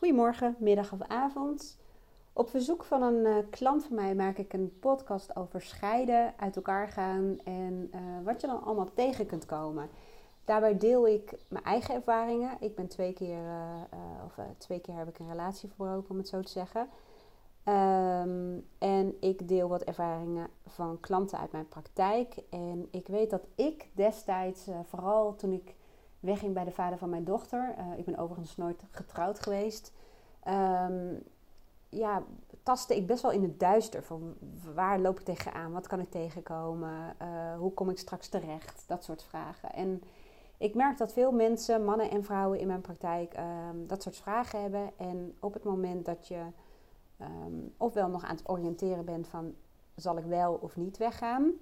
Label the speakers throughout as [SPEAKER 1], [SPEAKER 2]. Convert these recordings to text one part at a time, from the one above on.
[SPEAKER 1] Goedemorgen, middag of avond. Op verzoek van een uh, klant van mij maak ik een podcast over scheiden, uit elkaar gaan en uh, wat je dan allemaal tegen kunt komen. Daarbij deel ik mijn eigen ervaringen. Ik ben twee keer, uh, of twee keer heb ik een relatie verbroken, om het zo te zeggen. Um, en ik deel wat ervaringen van klanten uit mijn praktijk. En ik weet dat ik destijds, vooral toen ik wegging bij de vader van mijn dochter. Uh, ik ben overigens nooit getrouwd geweest. Um, ja, tastte ik best wel in het duister. Van waar loop ik tegenaan? Wat kan ik tegenkomen? Uh, hoe kom ik straks terecht? Dat soort vragen. En ik merk dat veel mensen, mannen en vrouwen in mijn praktijk, um, dat soort vragen hebben. En op het moment dat je um, ofwel nog aan het oriënteren bent van zal ik wel of niet weggaan?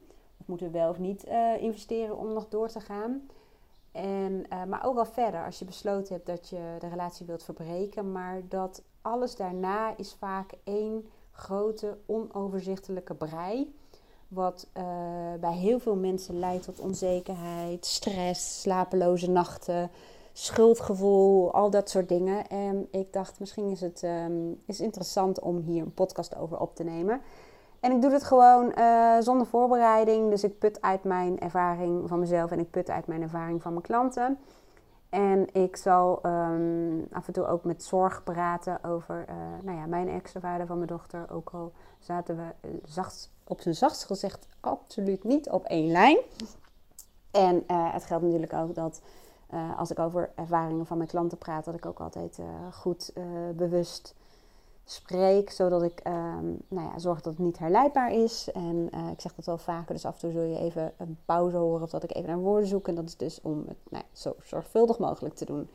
[SPEAKER 1] Of moeten we wel of niet uh, investeren om nog door te gaan? En, uh, maar ook al verder, als je besloten hebt dat je de relatie wilt verbreken, maar dat alles daarna is vaak één grote onoverzichtelijke brei. Wat uh, bij heel veel mensen leidt tot onzekerheid, stress, slapeloze nachten, schuldgevoel, al dat soort dingen. En ik dacht, misschien is het um, is interessant om hier een podcast over op te nemen. En ik doe het gewoon uh, zonder voorbereiding. Dus ik put uit mijn ervaring van mezelf en ik put uit mijn ervaring van mijn klanten. En ik zal um, af en toe ook met zorg praten over uh, nou ja, mijn ex-vader van mijn dochter. Ook al zaten we zacht, op zijn zachtst gezegd absoluut niet op één lijn. En het geldt natuurlijk ook dat als ik over ervaringen van mijn klanten praat, dat ik ook altijd goed bewust spreek, zodat ik um, nou ja, zorg dat het niet herleidbaar is. En uh, ik zeg dat wel vaker, dus af en toe zul je even een pauze horen of dat ik even naar woorden zoek. En dat is dus om het nou, zo zorgvuldig mogelijk te doen.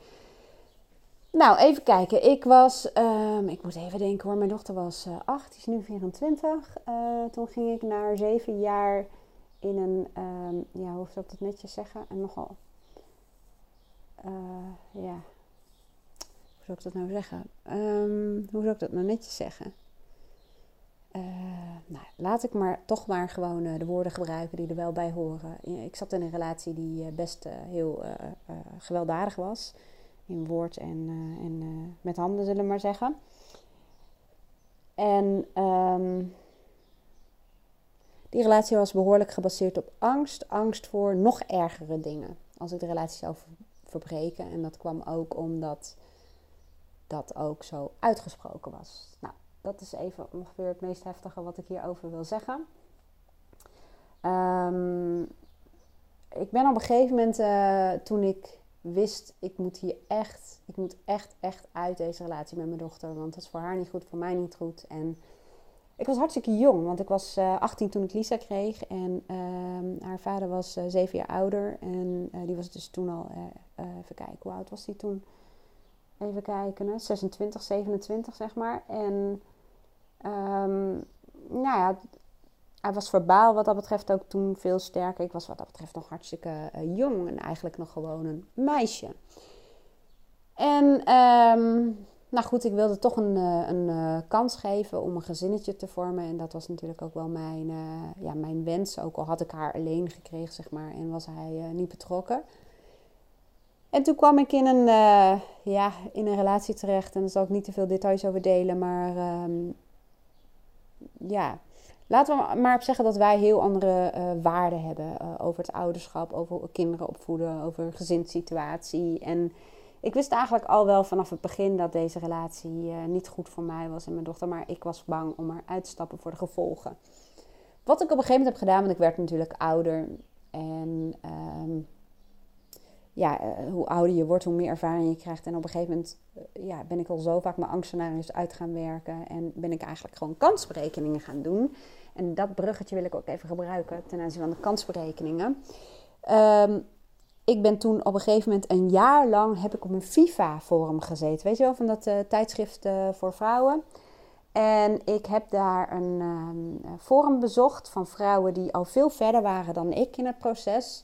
[SPEAKER 1] Nou, even kijken. Ik was, um, ik moet even denken hoor, mijn dochter was uh, 8, die is nu 24. Uh, toen ging ik naar zeven jaar in een, um, ja, hoe zou ik dat netjes zeggen? En nogal, ja, hoe zou ik dat nou zeggen? Um, hoe zou ik dat nou netjes zeggen? Uh, nou, laat ik maar toch maar gewoon uh, de woorden gebruiken die er wel bij horen. Ik zat in een relatie die uh, best heel gewelddadig was. In woord en, en met handen, zullen we maar zeggen. En um, die relatie was behoorlijk gebaseerd op angst. Angst voor nog ergere dingen. Als ik de relatie zou verbreken. En dat kwam ook omdat dat ook zo uitgesproken was. Nou, dat is even ongeveer het meest heftige wat ik hierover wil zeggen. Um, ik ben op een gegeven moment, uh, toen ik wist, ik moet hier echt, ik moet echt, echt uit deze relatie met mijn dochter. Want dat is voor haar niet goed, voor mij niet goed. En ik was hartstikke jong, want ik was uh, 18 toen ik Lisa kreeg. En uh, haar vader was uh, zeven jaar ouder. En die was dus toen al, even kijken, hoe oud was die toen? Even kijken, 26, 27 zeg maar. En um, nou ja, hij was verbaal wat dat betreft ook toen veel sterker. Ik was wat dat betreft nog hartstikke uh, jong en eigenlijk nog gewoon een meisje. En um, nou goed, ik wilde toch een, uh, een uh, kans geven om een gezinnetje te vormen. En dat was natuurlijk ook wel mijn, ja, mijn wens. Ook al had ik haar alleen gekregen, zeg maar, en was hij niet betrokken. En toen kwam ik in een, uh, ja, in een relatie terecht. En daar zal ik niet te veel details over delen. Maar um, ja, laten we maar op zeggen dat wij heel andere uh, waarden hebben. Uh, over het ouderschap, over kinderen opvoeden, over gezinssituatie. En ik wist eigenlijk al wel vanaf het begin dat deze relatie niet goed voor mij was en mijn dochter. Maar ik was bang om eruit te stappen voor de gevolgen. Wat ik op een gegeven moment heb gedaan, want ik werd natuurlijk ouder. En... Um, ja, uh, hoe ouder je wordt, hoe meer ervaring je krijgt. En op een gegeven moment uh, ja, ben ik al zo vaak mijn angstscenario's uit gaan werken. En ben ik eigenlijk gewoon kansberekeningen gaan doen. En dat bruggetje wil ik ook even gebruiken ten aanzien van de kansberekeningen. Um, ik ben toen op een gegeven moment een jaar lang heb ik op een FIFA-forum gezeten. Weet je wel, van dat uh, tijdschrift voor vrouwen. En ik heb daar een um, forum bezocht van vrouwen die al veel verder waren dan ik in het proces.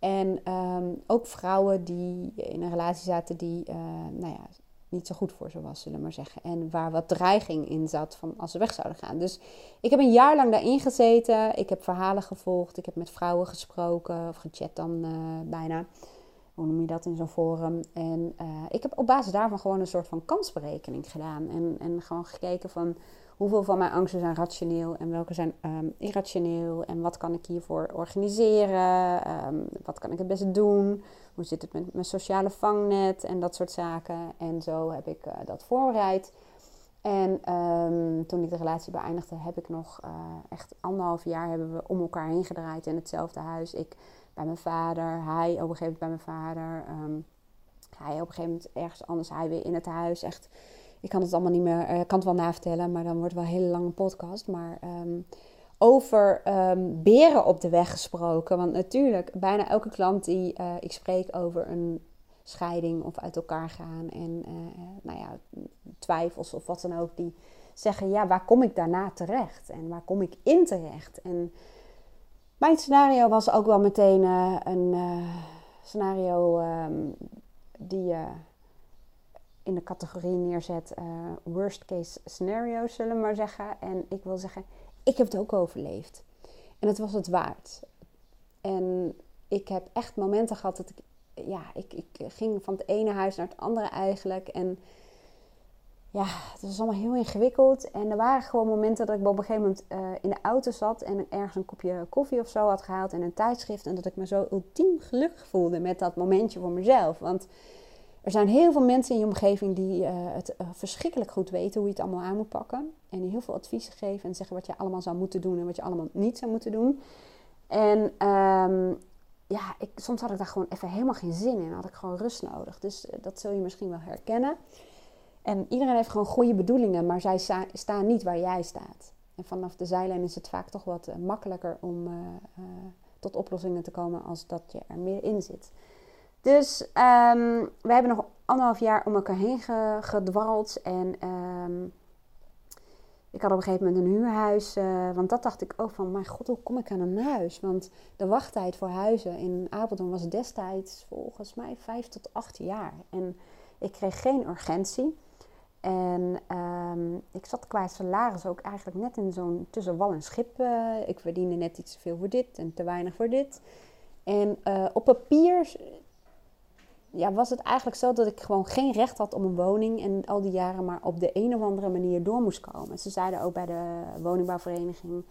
[SPEAKER 1] En um, ook vrouwen die in een relatie zaten die uh, nou ja, niet zo goed voor ze was, zullen we maar zeggen. En waar wat dreiging in zat van als ze weg zouden gaan. Dus ik heb een jaar lang daarin gezeten. Ik heb verhalen gevolgd. Ik heb met vrouwen gesproken of gechat dan uh, bijna. hoe noem je dat in zo'n forum? En ik heb op basis daarvan gewoon een soort van kansberekening gedaan. En, en gewoon gekeken van hoeveel van mijn angsten zijn rationeel en welke zijn um, irrationeel. En wat kan ik hiervoor organiseren? Ehm, wat kan ik het beste doen? Hoe zit het met mijn sociale vangnet en dat soort zaken? En zo heb ik uh, dat voorbereid. En um, toen ik de relatie beëindigde, heb ik nog uh, echt anderhalf jaar hebben we om elkaar heen gedraaid in hetzelfde huis. Ik bij mijn vader, hij op een gegeven moment bij mijn vader. hij op een gegeven moment ergens anders, hij weer in het huis. Echt ik kan het allemaal niet meer, ik uh, kan het wel navertellen, maar dan wordt het wel een hele lange podcast. Maar um, over um, beren op de weg gesproken. Want natuurlijk, bijna elke klant die uh, ik spreek over een scheiding of uit elkaar gaan en uh, nou ja, twijfels of wat dan ook, die zeggen: ja, waar kom ik daarna terecht en waar kom ik in terecht? En mijn scenario was ook wel meteen een scenario um, die in de categorie neerzet uh, worst case scenario's, zullen we maar zeggen. En ik wil zeggen, ik heb het ook overleefd. En het was het waard. En ik heb echt momenten gehad dat ik, ja, ik, ik ging van het ene huis naar het andere eigenlijk. En ja, het was allemaal heel ingewikkeld. En er waren gewoon momenten dat ik op een gegeven moment uh, in de auto zat en ergens een kopje koffie of zo had gehaald en een tijdschrift. En dat ik me zo ultiem gelukkig voelde met dat momentje voor mezelf. Want er zijn heel veel mensen in je omgeving die uh, het uh, verschrikkelijk goed weten hoe je het allemaal aan moet pakken. En die heel veel adviezen geven en zeggen wat je allemaal zou moeten doen en wat je allemaal niet zou moeten doen. En um, ja, ik, soms had ik daar gewoon even helemaal geen zin in. Had ik gewoon rust nodig. Dus uh, dat zul je misschien wel herkennen. En iedereen heeft gewoon goede bedoelingen, maar zij staan niet waar jij staat. En vanaf de zijlijn is het vaak toch wat makkelijker om tot oplossingen te komen als dat je er meer in zit. Dus um, we hebben nog anderhalf jaar om elkaar heen gedwarreld. En um, ik had op een gegeven moment een huurhuis. Uh, want dat dacht ik ook van, mijn god, hoe kom ik aan een huis? Want de wachttijd voor huizen in Apeldoorn was destijds volgens mij vijf tot acht jaar. En ik kreeg geen urgentie. En um, ik zat qua salaris ook eigenlijk net in zo'n tussen wal en schip. Uh, ik verdiende net iets te veel voor dit en te weinig voor dit. En uh, op papier ja, was het eigenlijk zo dat ik gewoon geen recht had op een woning en al die jaren maar op de een of andere manier door moest komen. Ze zeiden ook bij de woningbouwvereniging,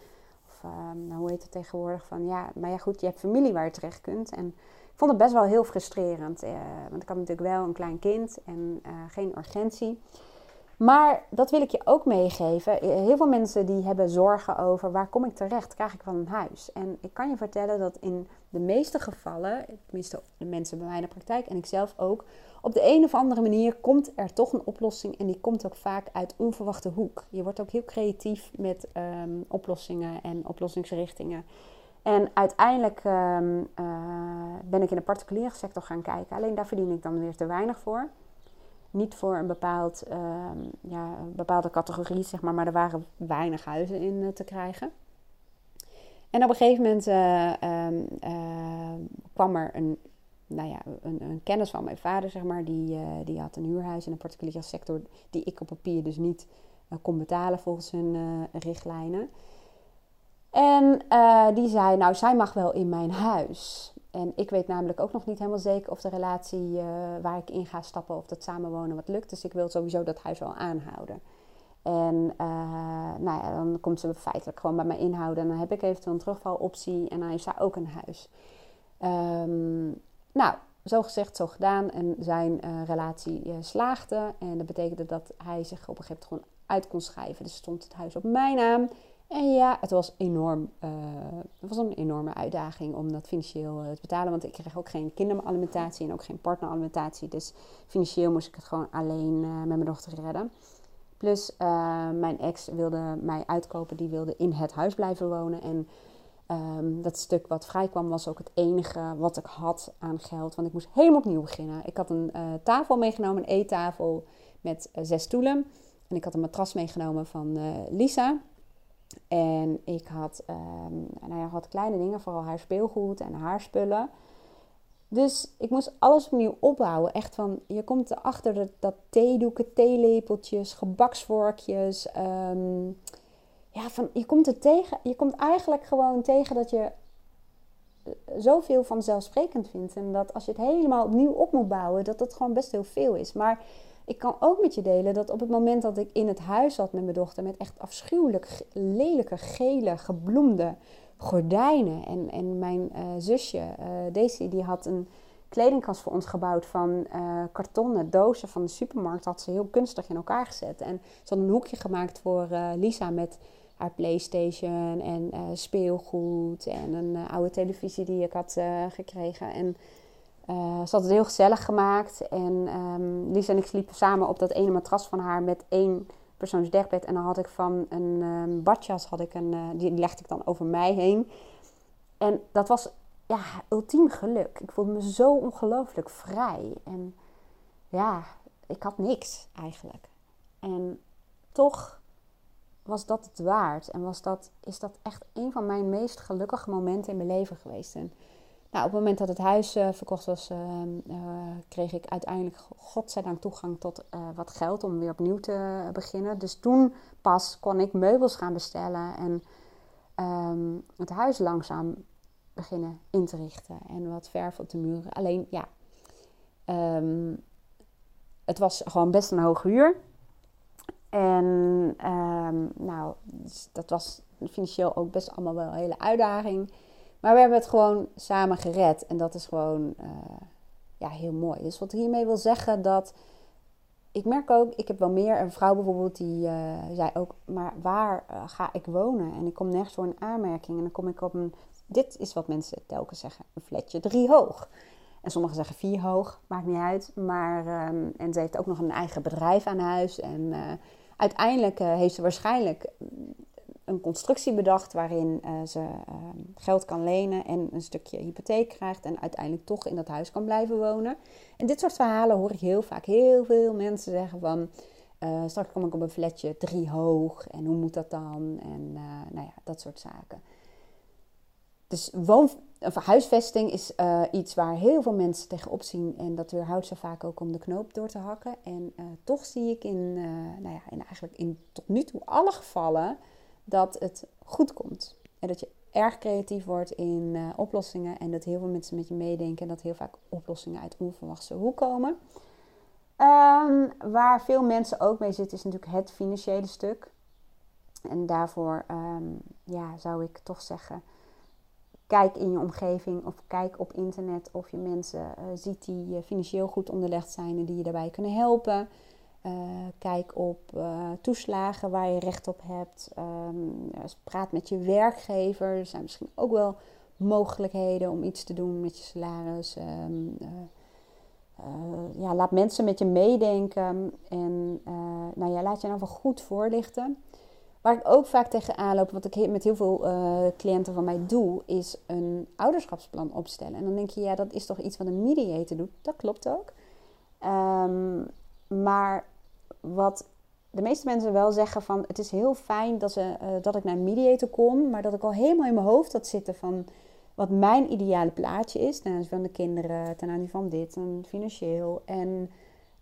[SPEAKER 1] of uh, nou, hoe heet het tegenwoordig, van ja, maar ja goed, je hebt familie waar je terecht kunt. En ik vond het best wel heel frustrerend, uh, want ik had natuurlijk wel een klein kind en uh, geen urgentie. Maar dat wil ik je ook meegeven. Heel veel mensen die hebben zorgen over waar kom ik terecht, krijg ik van een huis. En ik kan je vertellen dat in de meeste gevallen, tenminste de mensen bij mij in de praktijk en ik zelf ook, op de een of andere manier komt er toch een oplossing en die komt ook vaak uit onverwachte hoek. Je wordt ook heel creatief met um, oplossingen en oplossingsrichtingen. En uiteindelijk um, uh, ben ik in de particuliere sector gaan kijken. Alleen daar verdien ik dan weer te weinig voor niet voor een, bepaald, uh, ja, bepaalde categorie, zeg maar, maar er waren weinig huizen in uh, te krijgen. En op een gegeven moment uh, kwam er een, nou ja, een, een, kennis van mijn vader, zeg maar, die, eh, die had een huurhuis in een particuliere sector die ik op papier dus niet kon betalen volgens hun richtlijnen. En die zei, nou, zij mag wel in mijn huis. En ik weet namelijk ook nog niet helemaal zeker of de relatie uh, waar ik in ga stappen, of dat samenwonen wat lukt. Dus ik wil sowieso dat huis wel aanhouden. En uh, nou ja, dan komt ze feitelijk gewoon bij mij inhouden. En dan heb ik eventueel een terugvaloptie. En dan heeft zij ook een huis. Um, nou, zo gezegd, zo gedaan. En zijn uh, relatie slaagde. En dat betekende dat hij zich op een gegeven moment gewoon uit kon schrijven. Dus stond het huis op mijn naam. En ja, het was enorm. Uh, het was een enorme uitdaging om dat financieel uh, te betalen. Want ik kreeg ook geen kinderalimentatie en ook geen partneralimentatie. Dus financieel moest ik het gewoon alleen uh, met mijn dochter redden. Plus mijn ex wilde mij uitkopen. Die wilde in het huis blijven wonen. En um, dat stuk wat vrijkwam was ook het enige wat ik had aan geld. Want ik moest helemaal opnieuw beginnen. Ik had een tafel meegenomen, een eettafel met zes stoelen. En ik had een matras meegenomen van Lisa. En ik had, um, nou ja, had kleine dingen, vooral haar speelgoed en haar spullen. Dus ik moest alles opnieuw opbouwen. Echt van, je komt erachter dat, dat theedoeken, theelepeltjes, gebaksvorkjes. Um, ja, van, je komt er tegen. Je komt eigenlijk gewoon tegen dat je zoveel vanzelfsprekend vindt. En dat als je het helemaal opnieuw op moet bouwen, dat dat gewoon best heel veel is. Maar ik kan ook met je delen dat op het moment dat ik in het huis zat met mijn dochter, met echt afschuwelijk lelijke, gele, gebloemde gordijnen. En, en mijn uh, zusje, uh, Daisy, die had een kledingkast voor ons gebouwd van uh, kartonnen dozen van de supermarkt. Had ze heel kunstig in elkaar gezet. En ze had een hoekje gemaakt voor Lisa met haar PlayStation en speelgoed en een oude televisie die ik had gekregen. En ze had het heel gezellig gemaakt. En um, Lisa en ik sliepen samen op dat ene matras van haar met één persoons dekbed. En dan had ik van een um, badjas, had ik een, uh, die legde ik dan over mij heen. En dat was ja, ultiem geluk. Ik voelde me zo ongelooflijk vrij. En ja, ik had niks eigenlijk. En toch was dat het waard. En was dat, is dat echt een van mijn meest gelukkige momenten in mijn leven geweest. Nou, op het moment dat het huis uh, verkocht was, uh, uh, kreeg ik uiteindelijk godzijdank toegang tot wat geld om weer opnieuw te beginnen. Dus toen pas kon ik meubels gaan bestellen en um, het huis langzaam beginnen in te richten en wat verf op de muren. Alleen ja, um, het was gewoon best een hoge huur. En nou, dus dat was financieel ook best allemaal wel een hele uitdaging. Maar we hebben het gewoon samen gered. En dat is gewoon uh, ja, heel mooi. Dus wat hiermee wil zeggen dat... Ik merk ook, ik heb wel meer een vrouw bijvoorbeeld die uh, zei ook... Maar waar uh, ga ik wonen? En ik kom nergens voor een aanmerking. En dan kom ik op een... Dit is wat mensen telkens zeggen. Een flatje drie hoog. En sommigen zeggen vier hoog. Maakt niet uit. Maar, um, en ze heeft ook nog een eigen bedrijf aan huis. En uiteindelijk heeft ze waarschijnlijk een constructie bedacht waarin uh, ze uh, geld kan lenen en een stukje hypotheek krijgt en uiteindelijk toch in dat huis kan blijven wonen. En dit soort verhalen hoor ik heel vaak. Heel veel mensen zeggen van uh, straks kom ik op een flatje drie hoog en hoe moet dat dan? En nou ja, dat soort zaken. Dus woon, of huisvesting is iets waar heel veel mensen tegenop zien en dat weerhoudt ze vaak ook om de knoop door te hakken. En toch zie ik in, nou ja, in eigenlijk in tot nu toe alle gevallen dat het goed komt. En dat je erg creatief wordt in uh, oplossingen en dat heel veel mensen met je meedenken en dat heel vaak oplossingen uit onverwachte hoek komen. Um, waar veel mensen ook mee zitten is natuurlijk het financiële stuk. En daarvoor um, ja, zou ik toch zeggen, kijk in je omgeving of kijk op internet of je mensen uh, ziet die uh, financieel goed onderlegd zijn en die je daarbij kunnen helpen. Uh, kijk op uh, toeslagen waar je recht op hebt. Um, praat met je werkgever. Er zijn misschien ook wel mogelijkheden om iets te doen met je salaris. Um, uh, ja, laat mensen met je meedenken. En nou ja, laat je nou wel goed voorlichten. Waar ik ook vaak tegenaan loop, wat ik met heel veel cliënten van mij doe, is een ouderschapsplan opstellen. En dan denk je, ja, dat is toch iets wat een mediator doet. Dat klopt ook. Um, maar wat de meeste mensen wel zeggen van het is heel fijn dat, ze, uh, dat ik naar een mediator kom, maar dat ik al helemaal in mijn hoofd had zitten van wat mijn ideale plaatje is ten aanzien van de kinderen, ten aanzien van dit en financieel. En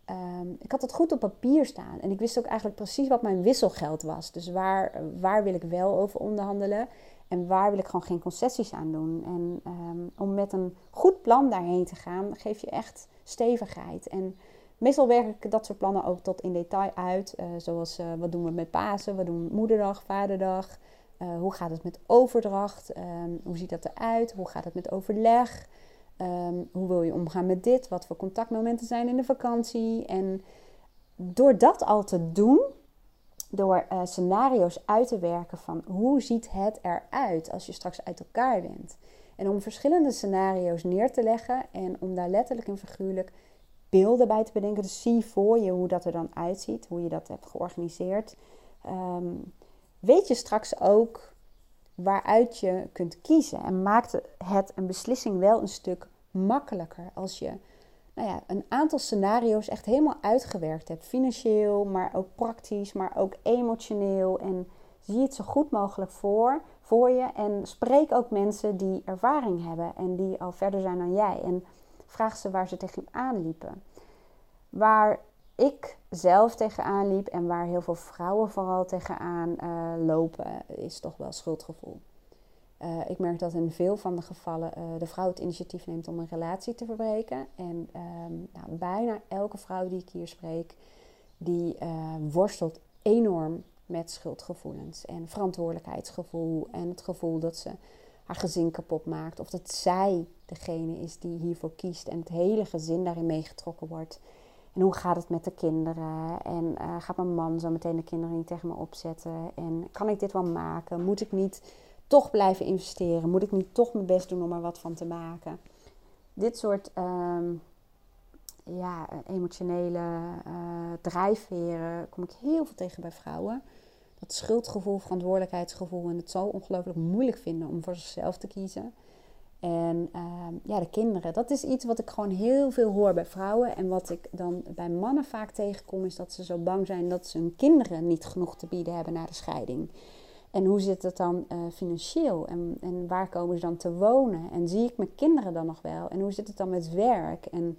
[SPEAKER 1] um, ik had het goed op papier staan en ik wist ook eigenlijk precies wat mijn wisselgeld was. Dus waar, waar wil ik wel over onderhandelen en waar wil ik gewoon geen concessies aan doen. En um, om met een goed plan daarheen te gaan, geef je echt stevigheid. En Meestal werk ik dat soort plannen ook tot in detail uit. Uh, zoals uh, wat doen we met Pasen, wat doen we Moederdag, Vaderdag. Uh, hoe gaat het met overdracht? Um, hoe ziet dat eruit? Hoe gaat het met overleg? Um, hoe wil je omgaan met dit? Wat voor contactmomenten zijn in de vakantie? En door dat al te doen, door scenario's uit te werken van hoe ziet het eruit als je straks uit elkaar bent. En om verschillende scenario's neer te leggen en om daar letterlijk en figuurlijk beelden bij te bedenken. Dus zie voor je hoe dat er dan uitziet, hoe je dat hebt georganiseerd. Um, weet je straks ook waaruit je kunt kiezen. En maakt het een beslissing wel een stuk makkelijker als je nou ja, een aantal scenario's echt helemaal uitgewerkt hebt. Financieel, maar ook praktisch, maar ook emotioneel. En zie het zo goed mogelijk voor, voor je. En spreek ook mensen die ervaring hebben en die al verder zijn dan jij. En vraag ze waar ze tegenaan liepen. Waar ik zelf tegenaan liep en waar heel veel vrouwen vooral tegenaan uh, lopen, is toch wel schuldgevoel. Uh, ik merk dat in veel van de gevallen uh, de vrouw het initiatief neemt om een relatie te verbreken. En um, nou, bijna elke vrouw die ik hier spreek, die worstelt enorm met schuldgevoelens en verantwoordelijkheidsgevoel en het gevoel dat ze haar gezin kapot maakt. Of dat zij degene is die hiervoor kiest en het hele gezin daarin meegetrokken wordt. En hoe gaat het met de kinderen? En uh, gaat mijn man zo meteen de kinderen niet tegen me opzetten? En kan ik dit wel maken? Moet ik niet toch blijven investeren? Moet ik niet toch mijn best doen om er wat van te maken? Dit soort um, ja, emotionele uh, drijfveren kom ik heel veel tegen bij vrouwen. Dat schuldgevoel, verantwoordelijkheidsgevoel en het zo ongelooflijk moeilijk vinden om voor zichzelf te kiezen. En uh, ja, de kinderen, dat is iets wat ik gewoon heel veel hoor bij vrouwen. En wat ik dan bij mannen vaak tegenkom, is dat ze zo bang zijn dat ze hun kinderen niet genoeg te bieden hebben na de scheiding. En hoe zit het dan uh, financieel? En, en waar komen ze dan te wonen? En zie ik mijn kinderen dan nog wel? En hoe zit het dan met werk? En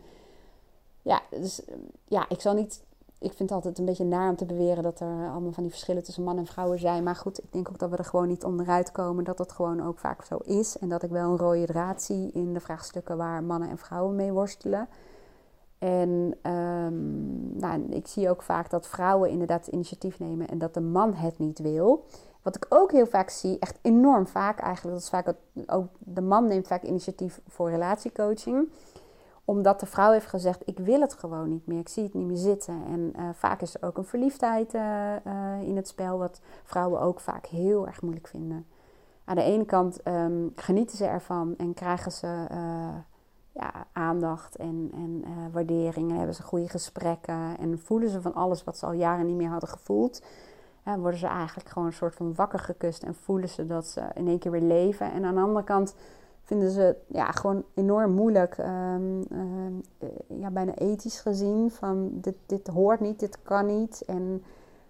[SPEAKER 1] ja, dus ja, ik zal niet ik vind het altijd een beetje naar om te beweren dat er allemaal van die verschillen tussen man en vrouwen zijn. Maar goed, ik denk ook dat we er gewoon niet onderuit komen dat dat gewoon ook vaak zo is. En dat ik wel een rode draad zie in de vraagstukken waar mannen en vrouwen mee worstelen. En um, nou, ik zie ook vaak dat vrouwen inderdaad initiatief nemen en dat de man het niet wil. Wat ik ook heel vaak zie, echt enorm vaak eigenlijk, dat is vaak ook de man neemt vaak initiatief voor relatiecoaching omdat de vrouw heeft gezegd: Ik wil het gewoon niet meer. Ik zie het niet meer zitten. En uh, vaak is er ook een verliefdheid uh, uh, in het spel, wat vrouwen ook vaak heel erg moeilijk vinden. Aan de ene kant um, genieten ze ervan en krijgen ze ja, aandacht en, en waardering. En hebben ze goede gesprekken en voelen ze van alles wat ze al jaren niet meer hadden gevoeld. worden ze eigenlijk gewoon een soort van wakker gekust en voelen ze dat ze in één keer weer leven. En aan de andere kant vinden ze ja, gewoon enorm moeilijk, um, ja, bijna ethisch gezien. Van dit, dit hoort niet, dit kan niet. En,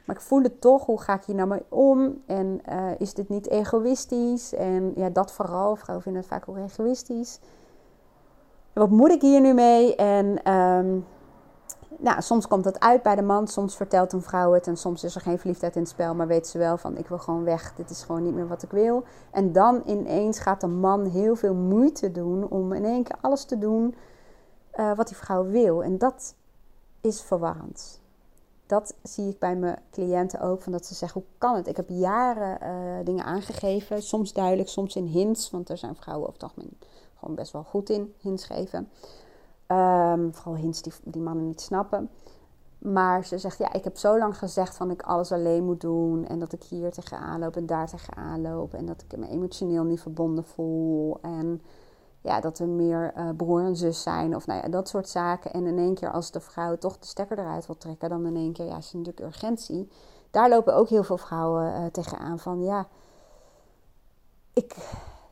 [SPEAKER 1] maar ik voel het toch, hoe ga ik hier nou mee om? En uh, is dit niet egoïstisch? En ja, dat vooral, vrouwen vinden het vaak ook egoïstisch. wat moet ik hier nu mee? En um, nou, soms komt dat uit bij de man, soms vertelt een vrouw het en soms is er geen verliefdheid in het spel, maar weet ze wel van ik wil gewoon weg, dit is gewoon niet meer wat ik wil. En dan ineens gaat de man heel veel moeite doen om in één keer alles te doen uh, wat die vrouw wil. En dat is verwarrend. Dat zie ik bij mijn cliënten ook, van dat ze zeggen, hoe kan het? Ik heb jaren uh, dingen aangegeven, soms duidelijk, soms in hints, want er zijn vrouwen over het algemeen gewoon best wel goed in hints geven. Um, vooral hints die, die mannen niet snappen. Maar ze zegt, ja, ik heb zo lang gezegd van ik alles alleen moet doen. En dat ik hier tegenaan loop en daar tegenaan loop. En dat ik me emotioneel niet verbonden voel. En ja, dat we meer uh, broer en zus zijn. Of nou ja, dat soort zaken. En in één keer als de vrouw toch de stekker eruit wil trekken. Dan in één keer, ja, is natuurlijk urgentie. Daar lopen ook heel veel vrouwen uh, tegenaan van, ja, ik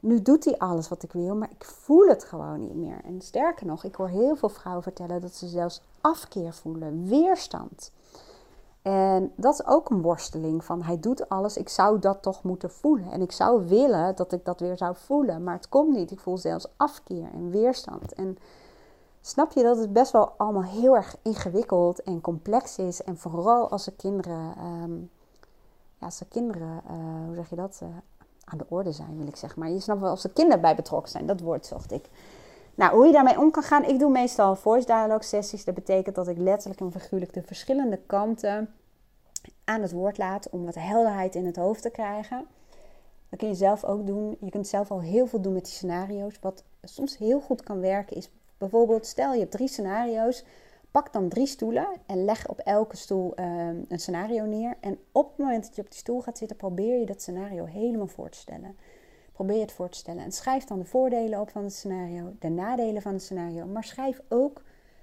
[SPEAKER 1] nu doet hij alles wat ik wil, maar ik voel het gewoon niet meer. En sterker nog, ik hoor heel veel vrouwen vertellen dat ze zelfs afkeer voelen, weerstand. En dat is ook een worsteling van hij doet alles, ik zou dat toch moeten voelen. En ik zou willen dat ik dat weer zou voelen, maar het komt niet. Ik voel zelfs afkeer en weerstand. En snap je dat het best wel allemaal heel erg ingewikkeld en complex is. En vooral als er kinderen, um, ja, als er kinderen, uh, hoe zeg je dat, uh, aan de orde zijn, wil ik zeggen. Maar je snapt wel als er kinderen bij betrokken zijn. Dat woord zocht ik. Nou, hoe je daarmee om kan gaan. Ik doe meestal voice dialogue sessies. Dat betekent dat ik letterlijk en figuurlijk de verschillende kanten aan het woord laat. Om wat helderheid in het hoofd te krijgen. Dat kun je zelf ook doen. Je kunt zelf al heel veel doen met die scenario's. Wat soms heel goed kan werken is bijvoorbeeld, stel je hebt drie scenario's. Pak dan drie stoelen en leg op elke stoel uh, een scenario neer. En op het moment dat je op die stoel gaat zitten, probeer je dat scenario helemaal voor te stellen. Probeer het voor te stellen. En schrijf dan de voordelen op van het scenario, de nadelen van het scenario. Maar schrijf ook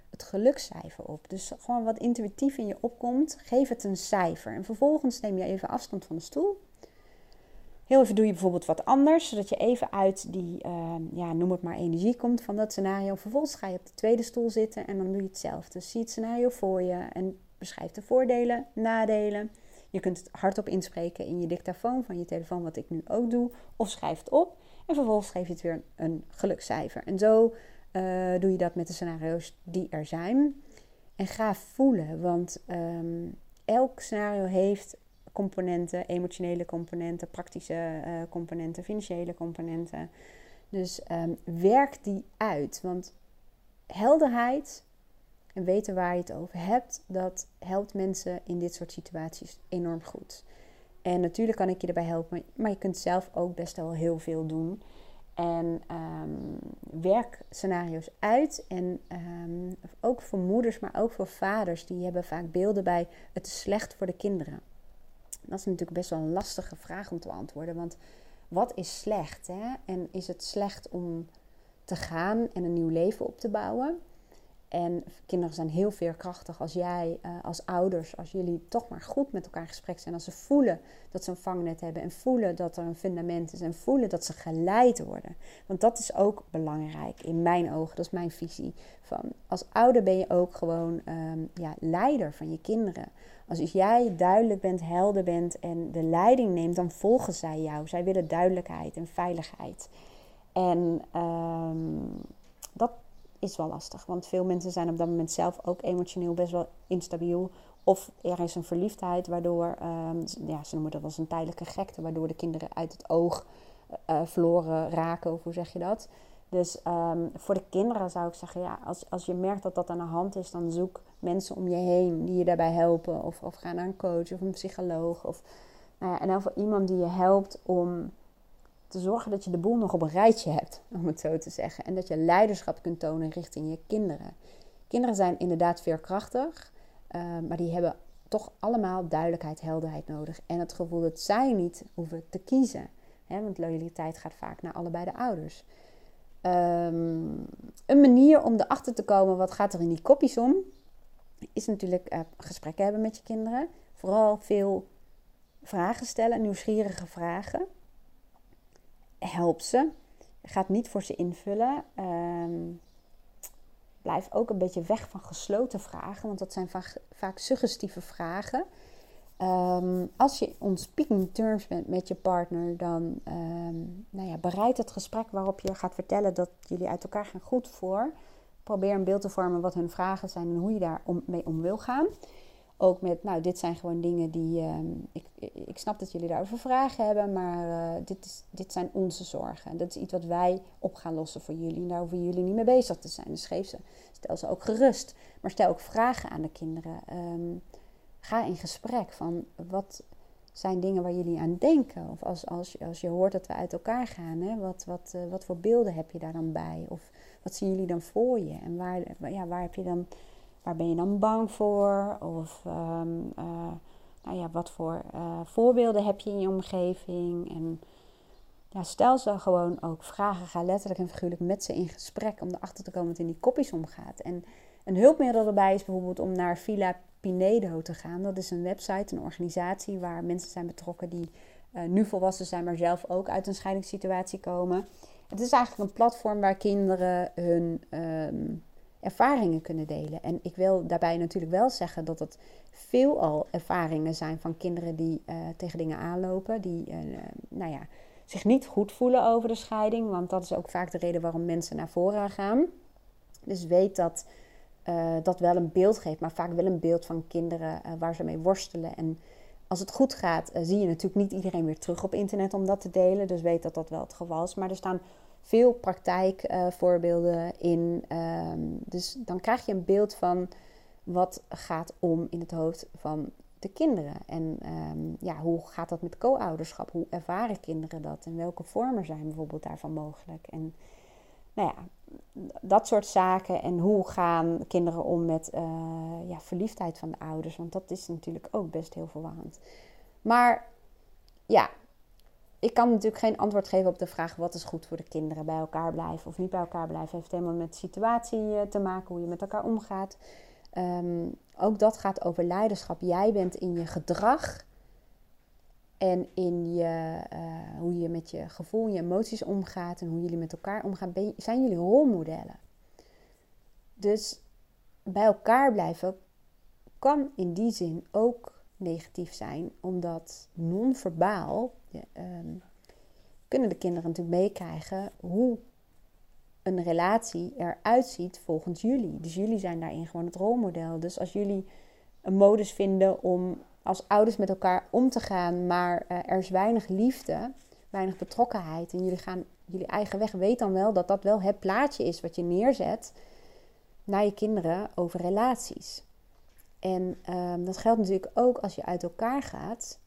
[SPEAKER 1] het gelukscijfer op. Dus gewoon wat intuïtief in je opkomt, geef het een cijfer. En vervolgens neem je even afstand van de stoel. Heel even doe je bijvoorbeeld wat anders, zodat je even uit die, uh, ja, noem het maar energie komt van dat scenario. Vervolgens ga je op de tweede stoel zitten en dan doe je hetzelfde. Dus zie het scenario voor je en beschrijf de voordelen, nadelen. Je kunt het hardop inspreken in je dictafoon van je telefoon, wat ik nu ook doe, of schrijf het op. En vervolgens geef je het weer een gelukscijfer. En zo uh, doe je dat met de scenario's die er zijn. En ga voelen, want um, elk scenario heeft componenten, emotionele componenten, praktische uh, componenten, financiële componenten. Dus ehm, werk die uit. Want helderheid en weten waar je het over hebt, dat helpt mensen in dit soort situaties enorm goed. En natuurlijk kan ik je erbij helpen, maar je kunt zelf ook best wel heel veel doen. En um, werk scenario's uit. En um, ook voor moeders, maar ook voor vaders, die hebben vaak beelden bij het is slecht voor de kinderen. Dat is natuurlijk best wel een lastige vraag om te beantwoorden. Want wat is slecht? Hè? En is het slecht om te gaan en een nieuw leven op te bouwen? En kinderen zijn heel veerkrachtig als jij, uh, als ouders, als jullie toch maar goed met elkaar in gesprek zijn. Als ze voelen dat ze een vangnet hebben en voelen dat er een fundament is en voelen dat ze geleid worden. Want dat is ook belangrijk in mijn ogen, dat is mijn visie. Van, als ouder ben je ook gewoon um, ja, leider van je kinderen. Als jij duidelijk bent, helder bent en de leiding neemt, dan volgen zij jou. Zij willen duidelijkheid en veiligheid. En um, dat is wel lastig. Want veel mensen zijn op dat moment zelf ook emotioneel best wel instabiel. Of er is een verliefdheid waardoor, um, ja, ze noemen dat als een tijdelijke gekte, waardoor de kinderen uit het oog uh, verloren raken, of hoe zeg je dat? Dus um, voor de kinderen zou ik zeggen, ja, als, als je merkt dat dat aan de hand is, dan zoek mensen om je heen die je daarbij helpen. Of, of ga naar een coach of een psycholoog. Of nou ja, dan voor iemand die je helpt om te zorgen dat je de boel nog op een rijtje hebt, om het zo te zeggen. En dat je leiderschap kunt tonen richting je kinderen. Kinderen zijn inderdaad veerkrachtig, uh, maar die hebben toch allemaal duidelijkheid, helderheid nodig. En het gevoel dat zij niet hoeven te kiezen. Hè, want loyaliteit gaat vaak naar allebei de ouders. Um, een manier om erachter te komen wat gaat er in die kopjes om, is natuurlijk uh, gesprekken hebben met je kinderen. Vooral veel vragen stellen, nieuwsgierige vragen help ze. Gaat niet voor ze invullen. Um, blijf ook een beetje weg van gesloten vragen, want dat zijn vaak, vaak suggestieve vragen. Um, als je on speaking terms bent met je partner, dan um, nou ja, bereid het gesprek waarop je gaat vertellen dat jullie uit elkaar gaan goed voor. Probeer een beeld te vormen wat hun vragen zijn en hoe je daar om, mee om wil gaan. Ook met, nou, dit zijn gewoon dingen die. Uh, ik, ik snap dat jullie daarover vragen hebben, maar uh, dit, is, dit zijn onze zorgen. Dat is iets wat wij op gaan lossen voor jullie. En daar hoeven jullie niet mee bezig te zijn. Dus geef ze, stel ze ook gerust. Maar stel ook vragen aan de kinderen. Um, ga in gesprek van wat zijn dingen waar jullie aan denken. Of als, als, als je hoort dat we uit elkaar gaan, hè, wat, wat, uh, wat voor beelden heb je daar dan bij? Of wat zien jullie dan voor je? En waar, ja, waar heb je dan Waar ben je dan bang voor? Of um, uh, nou ja, wat voor uh, voorbeelden heb je in je omgeving? En stel ze gewoon ook vragen. Ga letterlijk en figuurlijk met ze in gesprek om erachter te komen wat in die kopjes omgaat. En een hulpmiddel erbij is bijvoorbeeld om naar Villa Pinedo te gaan. Dat is een website, een organisatie waar mensen zijn betrokken die uh, nu volwassen zijn, maar zelf ook uit een scheidingssituatie komen. Het is eigenlijk een platform waar kinderen hun um, ervaringen kunnen delen. En ik wil daarbij natuurlijk wel zeggen dat het veelal ervaringen zijn van kinderen die uh, tegen dingen aanlopen, die uh, nou ja, zich niet goed voelen over de scheiding, want dat is ook vaak de reden waarom mensen naar voren gaan. Dus weet dat uh, dat wel een beeld geeft, maar vaak wel een beeld van kinderen waar ze mee worstelen. En als het goed gaat, zie je natuurlijk niet iedereen weer terug op internet om dat te delen. Dus weet dat dat wel het geval is. Maar er staan veel praktijkvoorbeelden in. Um, dus dan krijg je een beeld van wat gaat om in het hoofd van de kinderen. En um, ja, hoe gaat dat met co-ouderschap? Hoe ervaren kinderen dat? En welke vormen zijn bijvoorbeeld daarvan mogelijk? En nou ja, dat soort zaken. En hoe gaan kinderen om met uh, ja, verliefdheid van de ouders? Want dat is natuurlijk ook best heel verwarrend. Maar ja, ik kan natuurlijk geen antwoord geven op de vraag wat is goed voor de kinderen. Bij elkaar blijven of niet bij elkaar blijven. Heeft helemaal met de situatie eh, te maken, hoe je met elkaar omgaat. Um, ook dat gaat over leiderschap. Jij bent in je gedrag en in je, uh, hoe je met je gevoel, je emoties omgaat en hoe jullie met elkaar omgaan, zijn jullie rolmodellen. Dus bij elkaar blijven kan in die zin ook negatief zijn, omdat non-verbaal um, kunnen de kinderen natuurlijk meekrijgen hoe een relatie eruit ziet volgens jullie. Dus jullie zijn daarin gewoon het rolmodel. Dus als jullie een modus vinden om als ouders met elkaar om te gaan, maar uh, er is weinig liefde, weinig betrokkenheid en jullie gaan jullie eigen weg, weet dan wel dat dat wel het plaatje is wat je neerzet naar je kinderen over relaties. En um, dat geldt natuurlijk ook als je uit elkaar gaat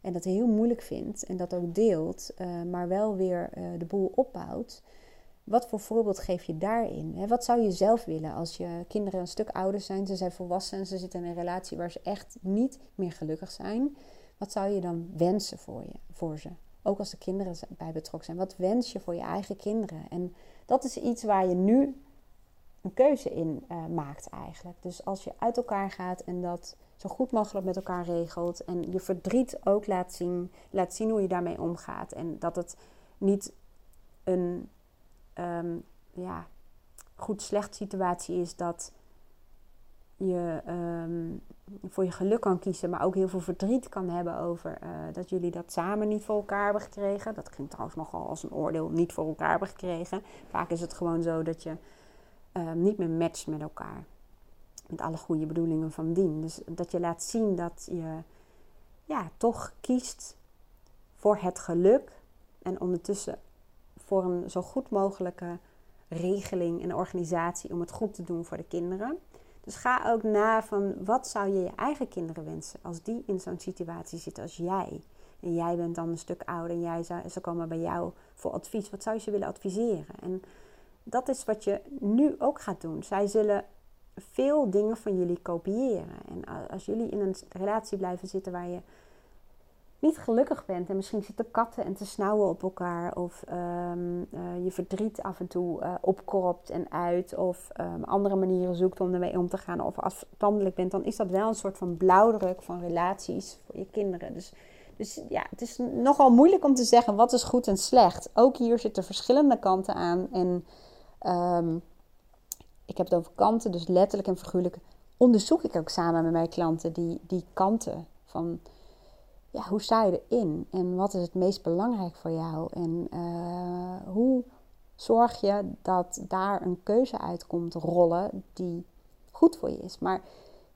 [SPEAKER 1] en dat heel moeilijk vindt en dat ook deelt, uh, maar wel weer uh, de boel opbouwt. Wat voor voorbeeld geef je daarin? Wat zou je zelf willen als je kinderen een stuk ouder zijn, ze zijn volwassen en ze zitten in een relatie waar ze echt niet meer gelukkig zijn? Wat zou je dan wensen voor, je, voor ze? Ook als de kinderen bij betrokken zijn. Wat wens je voor je eigen kinderen? En dat is iets waar je nu een keuze in uh, maakt eigenlijk. Dus als je uit elkaar gaat en dat zo goed mogelijk met elkaar regelt en je verdriet ook laat zien, laat zien hoe je daarmee omgaat en dat het niet een um, ja, goed-slecht situatie is dat je um, voor je geluk kan kiezen, maar ook heel veel verdriet kan hebben over uh, dat jullie dat samen niet voor elkaar hebben gekregen. Dat klinkt trouwens nogal als een oordeel niet voor elkaar hebben gekregen. Vaak is het gewoon zo dat je uh, niet meer matcht met elkaar. Met alle goede bedoelingen van dien. Dus dat je laat zien dat je ja, toch kiest voor het geluk en ondertussen voor een zo goed mogelijke regeling en organisatie om het goed te doen voor de kinderen. Dus ga ook na van wat zou je je eigen kinderen wensen als die in zo'n situatie zitten als jij. En jij bent dan een stuk ouder en jij zou, ze komen bij jou voor advies. Wat zou je ze willen adviseren? En dat is wat je nu ook gaat doen. Zij zullen veel dingen van jullie kopiëren. En als jullie in een relatie blijven zitten waar je niet gelukkig bent. En misschien zitten katten en te snauwen op elkaar. Of um, uh, je verdriet af en toe uh, opkropt en uit. Of um, andere manieren zoekt om ermee om te gaan. Of afstandelijk bent. Dan is dat wel een soort van blauwdruk van relaties voor je kinderen. Dus, dus ja, het is nogal moeilijk om te zeggen wat is goed en slecht. Ook hier zitten verschillende kanten aan. En um, ik heb het over kanten, dus letterlijk en figuurlijk. Onderzoek ik ook samen met mijn klanten die, die kanten van ja, hoe sta je erin? En wat is het meest belangrijk voor jou? En uh, hoe zorg je dat daar een keuze uitkomt rollen die goed voor je is? Maar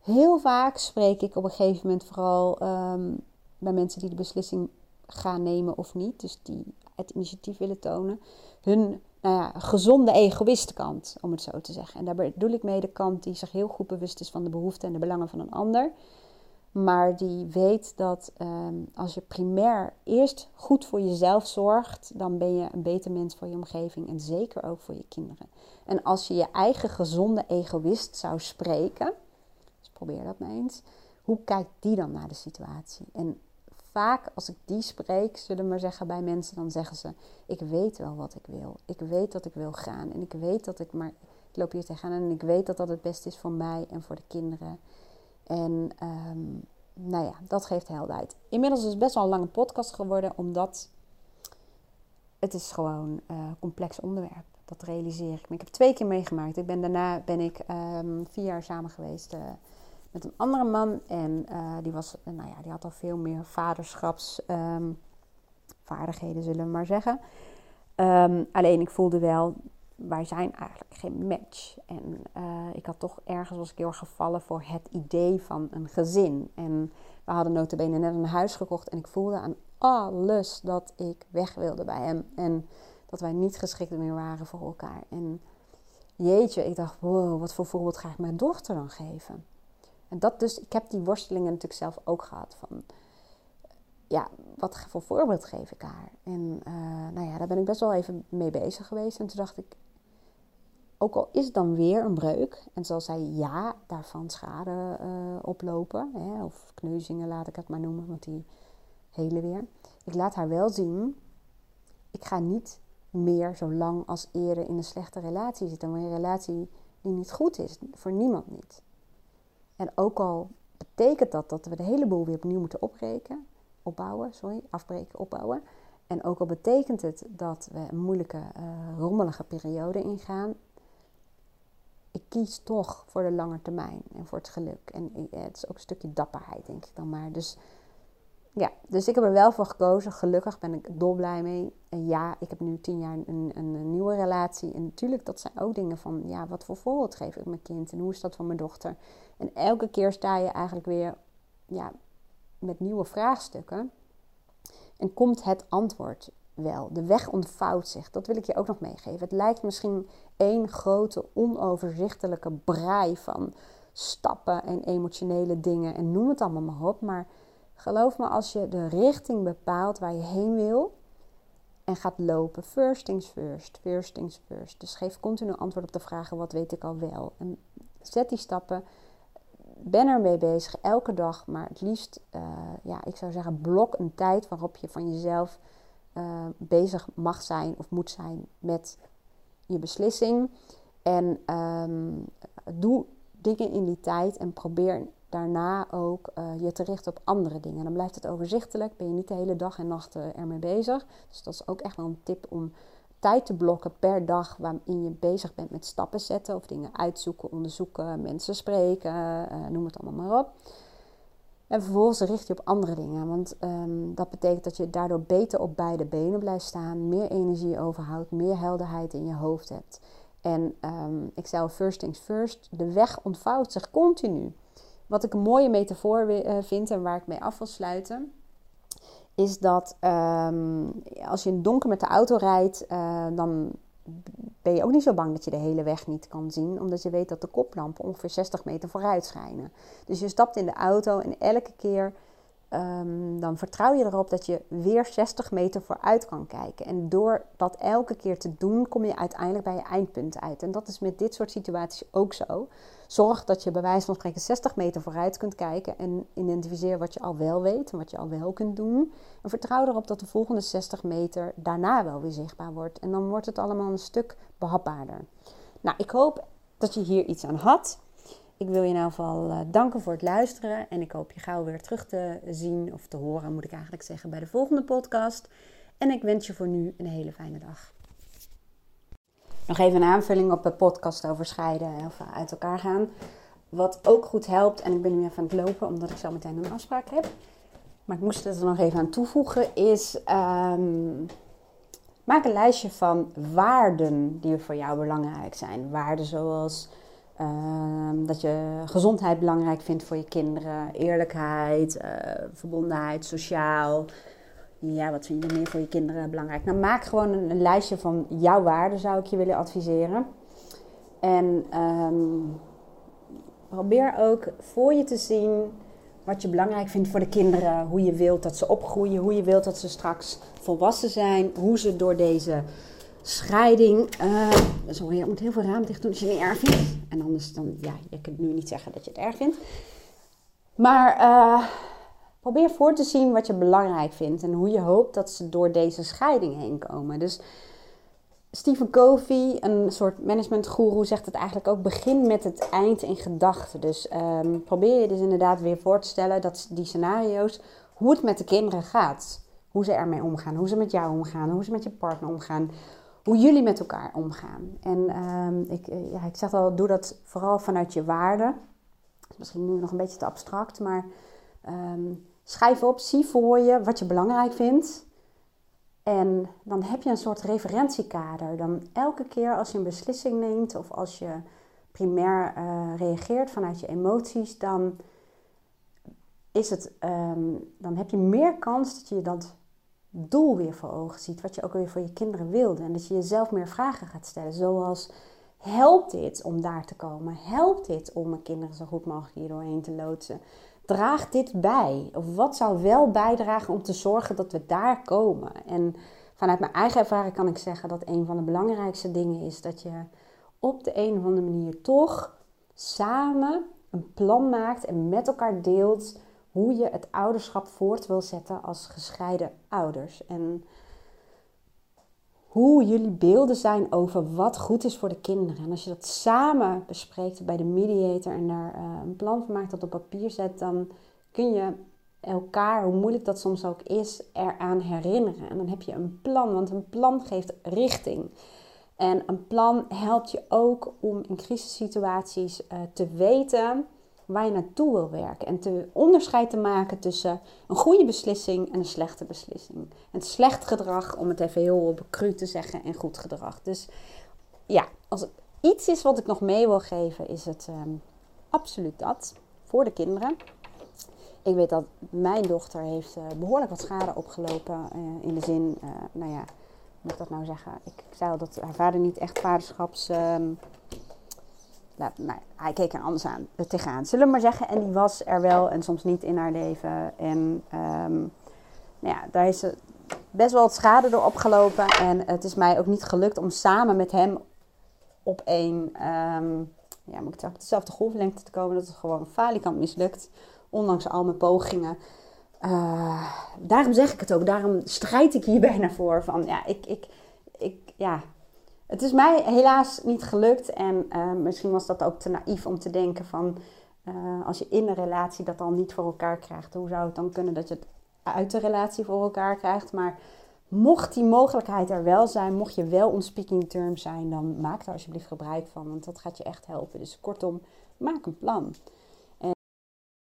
[SPEAKER 1] heel vaak spreek ik op een gegeven moment vooral um, bij mensen die de beslissing gaan nemen of niet, dus die het initiatief willen tonen, hun nou ja, gezonde egoïstkant, om het zo te zeggen. En daar bedoel ik mee de kant die zich heel goed bewust is van de behoeften en de belangen van een ander. Maar die weet dat ehm, als je primair eerst goed voor jezelf zorgt, dan ben je een beter mens voor je omgeving en zeker ook voor je kinderen. En als je je eigen gezonde egoïst zou spreken, dus probeer dat maar eens, hoe kijkt die dan naar de situatie? En vaak als ik die spreek, zullen we maar zeggen bij mensen, dan zeggen ze: Ik weet wel wat ik wil. Ik weet dat ik wil gaan. En ik weet dat ik maar. Ik loop hier tegenaan en ik weet dat dat het beste is voor mij en voor de kinderen. En um, nou ja, dat geeft helderheid. Inmiddels is het best wel een lange podcast geworden, omdat het is gewoon een uh, complex onderwerp. Dat realiseer ik me. Ik heb twee keer meegemaakt. Ik ben, daarna ben ik um, vier jaar samen geweest uh, met een andere man. En uh, die, was, nou ja, die had al veel meer vaderschapsvaardigheden, um, zullen we maar zeggen. Um, alleen ik voelde wel wij zijn eigenlijk geen match. En uh, ik had toch ergens was ik heel erg gevallen voor het idee van een gezin. En we hadden notabene net een huis gekocht en ik voelde aan alles dat ik weg wilde bij hem. En dat wij niet geschikt meer waren voor elkaar. En jeetje, ik dacht, wow, wat voor voorbeeld ga ik mijn dochter dan geven? En dat dus, ik heb die worstelingen natuurlijk zelf ook gehad van ja, wat voor voorbeeld geef ik haar? En uh, nou ja, daar ben ik best wel even mee bezig geweest. En toen dacht ik, ook al is het dan weer een breuk, en zal zij ja daarvan schade uh, oplopen, hè, of kneuzingen laat ik het maar noemen, want die hele weer. Ik laat haar wel zien, ik ga niet meer zo lang als eerder in een slechte relatie zitten. Een relatie die niet goed is, voor niemand niet. En ook al betekent dat dat we de hele boel weer opnieuw moeten opbreken, opbouwen, sorry, afbreken, opbouwen. En ook al betekent het dat we een moeilijke, uh, rommelige periode ingaan, ik kies toch voor de lange termijn en voor het geluk. En het is ook een stukje dapperheid, denk ik dan maar. Dus ja, dus ik heb er wel voor gekozen. Gelukkig ben ik dolblij mee. En ja, ik heb nu tien jaar een, een, nieuwe relatie. En natuurlijk, dat zijn ook dingen van, ja, wat voor voorbeeld geef ik mijn kind? En hoe is dat van mijn dochter? En elke keer sta je eigenlijk weer, ja, met nieuwe vraagstukken. En komt het antwoord wel. De weg ontvouwt zich. Dat wil ik je ook nog meegeven. Het lijkt misschien één grote onoverzichtelijke braai van stappen en emotionele dingen en noem het allemaal maar op. Maar geloof me, als je de richting bepaalt waar je heen wil en gaat lopen, first things first, first things first. Dus geef continu antwoord op de vragen: wat weet ik al wel? En zet die stappen. Ben ermee bezig, elke dag, maar het liefst, uh, ja, ik zou zeggen, blok een tijd waarop je van jezelf uh, bezig mag zijn of moet zijn met je beslissing. En um, doe dingen in die tijd en probeer daarna ook uh, je te richten op andere dingen. Dan blijft het overzichtelijk, ben je niet de hele dag en nacht ermee bezig. Dus dat is ook echt wel een tip om tijd te blokken per dag waarin je bezig bent met stappen zetten of dingen uitzoeken, onderzoeken, mensen spreken, uh, noem het allemaal maar op. En vervolgens richt je op andere dingen. Want um, dat betekent dat je daardoor beter op beide benen blijft staan, meer energie overhoudt, meer helderheid in je hoofd hebt. En um, ik zei first things first, de weg ontvouwt zich continu. Wat ik een mooie metafoor uh, vind en waar ik mee af wil sluiten, is dat um, als je in het donker met de auto rijdt, uh, dan ben je ook niet zo bang dat je de hele weg niet kan zien, omdat je weet dat de koplampen ongeveer 60 meter vooruit schijnen. Dus je stapt in de auto en elke keer um, dan vertrouw je erop dat je weer 60 meter vooruit kan kijken. En door dat elke keer te doen, kom je uiteindelijk bij je eindpunt uit. En dat is met dit soort situaties ook zo. Zorg dat je bij wijze van spreken 60 meter vooruit kunt kijken en identificeer wat je al wel weet en wat je al wel kunt doen. En vertrouw erop dat de volgende 60 meter daarna wel weer zichtbaar wordt. En dan wordt het allemaal een stuk behapbaarder. Nou, ik hoop dat je hier iets aan had. Ik wil je in ieder geval uh, danken voor het luisteren. En ik hoop je gauw weer terug te zien of te horen, moet ik eigenlijk zeggen, bij de volgende podcast. En ik wens je voor nu een hele fijne dag. Nog even een aanvulling op de podcast over scheiden of uit elkaar gaan. Wat ook goed helpt, en ik ben nu even aan het lopen omdat ik zo meteen een afspraak heb. Maar ik moest het er nog even aan toevoegen, is um, maak een lijstje van waarden die voor jou belangrijk zijn. Waarden zoals uh, dat je gezondheid belangrijk vindt voor je kinderen, eerlijkheid, uh, verbondenheid, sociaal. Ja, wat vind je meer voor je kinderen belangrijk? Nou, maak gewoon een, lijstje van jouw waarden, zou ik je willen adviseren. En um, probeer ook voor je te zien wat je belangrijk vindt voor de kinderen. Hoe je wilt dat ze opgroeien, hoe je wilt dat ze straks volwassen zijn. Hoe ze door deze scheiding. Uh, sorry, je moet heel veel raam dicht doen als je niet erg vindt. En anders dan, ja, je kunt nu niet zeggen dat je het erg vindt. Maar uh, probeer voor te zien wat je belangrijk vindt en hoe je hoopt dat ze door deze scheiding heen komen. Dus Stephen Covey, een soort managementgoeroe, zegt het eigenlijk ook: begin met het eind in gedachten. Dus um, probeer je dus inderdaad weer voor te stellen dat die scenario's, hoe het met de kinderen gaat. Hoe ze ermee omgaan, hoe ze met jou omgaan, hoe ze met je partner omgaan, hoe jullie met elkaar omgaan. En um, ik, eh, ja, ik zeg al, doe dat vooral vanuit je waarde. Misschien nu nog een beetje te abstract, maar um, schrijf op, zie voor je wat je belangrijk vindt. En dan heb je een soort referentiekader. Dan elke keer als je een beslissing neemt of als je primair uh, reageert vanuit je emoties, dan, is het, um, dan heb je meer kans dat je dat doel weer voor ogen ziet. Wat je ook weer voor je kinderen wilde. En dat je jezelf meer vragen gaat stellen. Zoals, helpt dit om daar te komen? Helpt dit om mijn kinderen zo goed mogelijk hier doorheen te loodsen? Draagt dit bij? Of wat zou wel bijdragen om te zorgen dat we daar komen? En vanuit mijn eigen ervaring kan ik zeggen dat een van de belangrijkste dingen is dat je op de een of andere manier toch samen een plan maakt en met elkaar deelt hoe je het ouderschap voort wil zetten als gescheiden ouders. En hoe jullie beelden zijn over wat goed is voor de kinderen. En als je dat samen bespreekt bij de mediator en daar uh, een plan van maakt, dat op papier zet, dan kun je elkaar, hoe moeilijk dat soms ook is, eraan herinneren. En dan heb je een plan, want een plan geeft richting. En een plan helpt je ook om in crisissituaties uh, te weten waar je naartoe wil werken. En te onderscheid te maken tussen een goede beslissing en een slechte beslissing. En slecht gedrag, om het even heel cru te zeggen, en goed gedrag. Dus ja, als het iets is wat ik nog mee wil geven, is het um, absoluut dat. Voor de kinderen. ik weet dat mijn dochter heeft uh, behoorlijk wat schade opgelopen. Uh, in de zin, uh, nou ja, moet ik dat nou zeggen? Ik, ik dat haar vader niet echt vaderschaps... Nou, hij keek er anders aan, tegenaan, zullen we maar zeggen. En die was er wel en soms niet in haar leven. En um, nou ja, daar is best wel wat schade door opgelopen. En het is mij ook niet gelukt om samen met hem op één, um, ja, moet ik zeggen, op dezelfde golflengte te komen. Dat is gewoon falikant mislukt, ondanks al mijn pogingen. Uh, daarom zeg ik het ook, daarom strijd ik hier bijna voor. Van ja, ik, ik, ik, ja, het is mij helaas niet gelukt. En uh, misschien was dat ook te naïef om te denken van... Uh, als je in een relatie dat dan niet voor elkaar krijgt... hoe zou het dan kunnen dat je het uit de relatie voor elkaar krijgt? Maar mocht die mogelijkheid er wel zijn... mocht je wel on speaking terms zijn... dan maak daar alsjeblieft gebruik van. Want dat gaat je echt helpen. Dus kortom, maak een plan.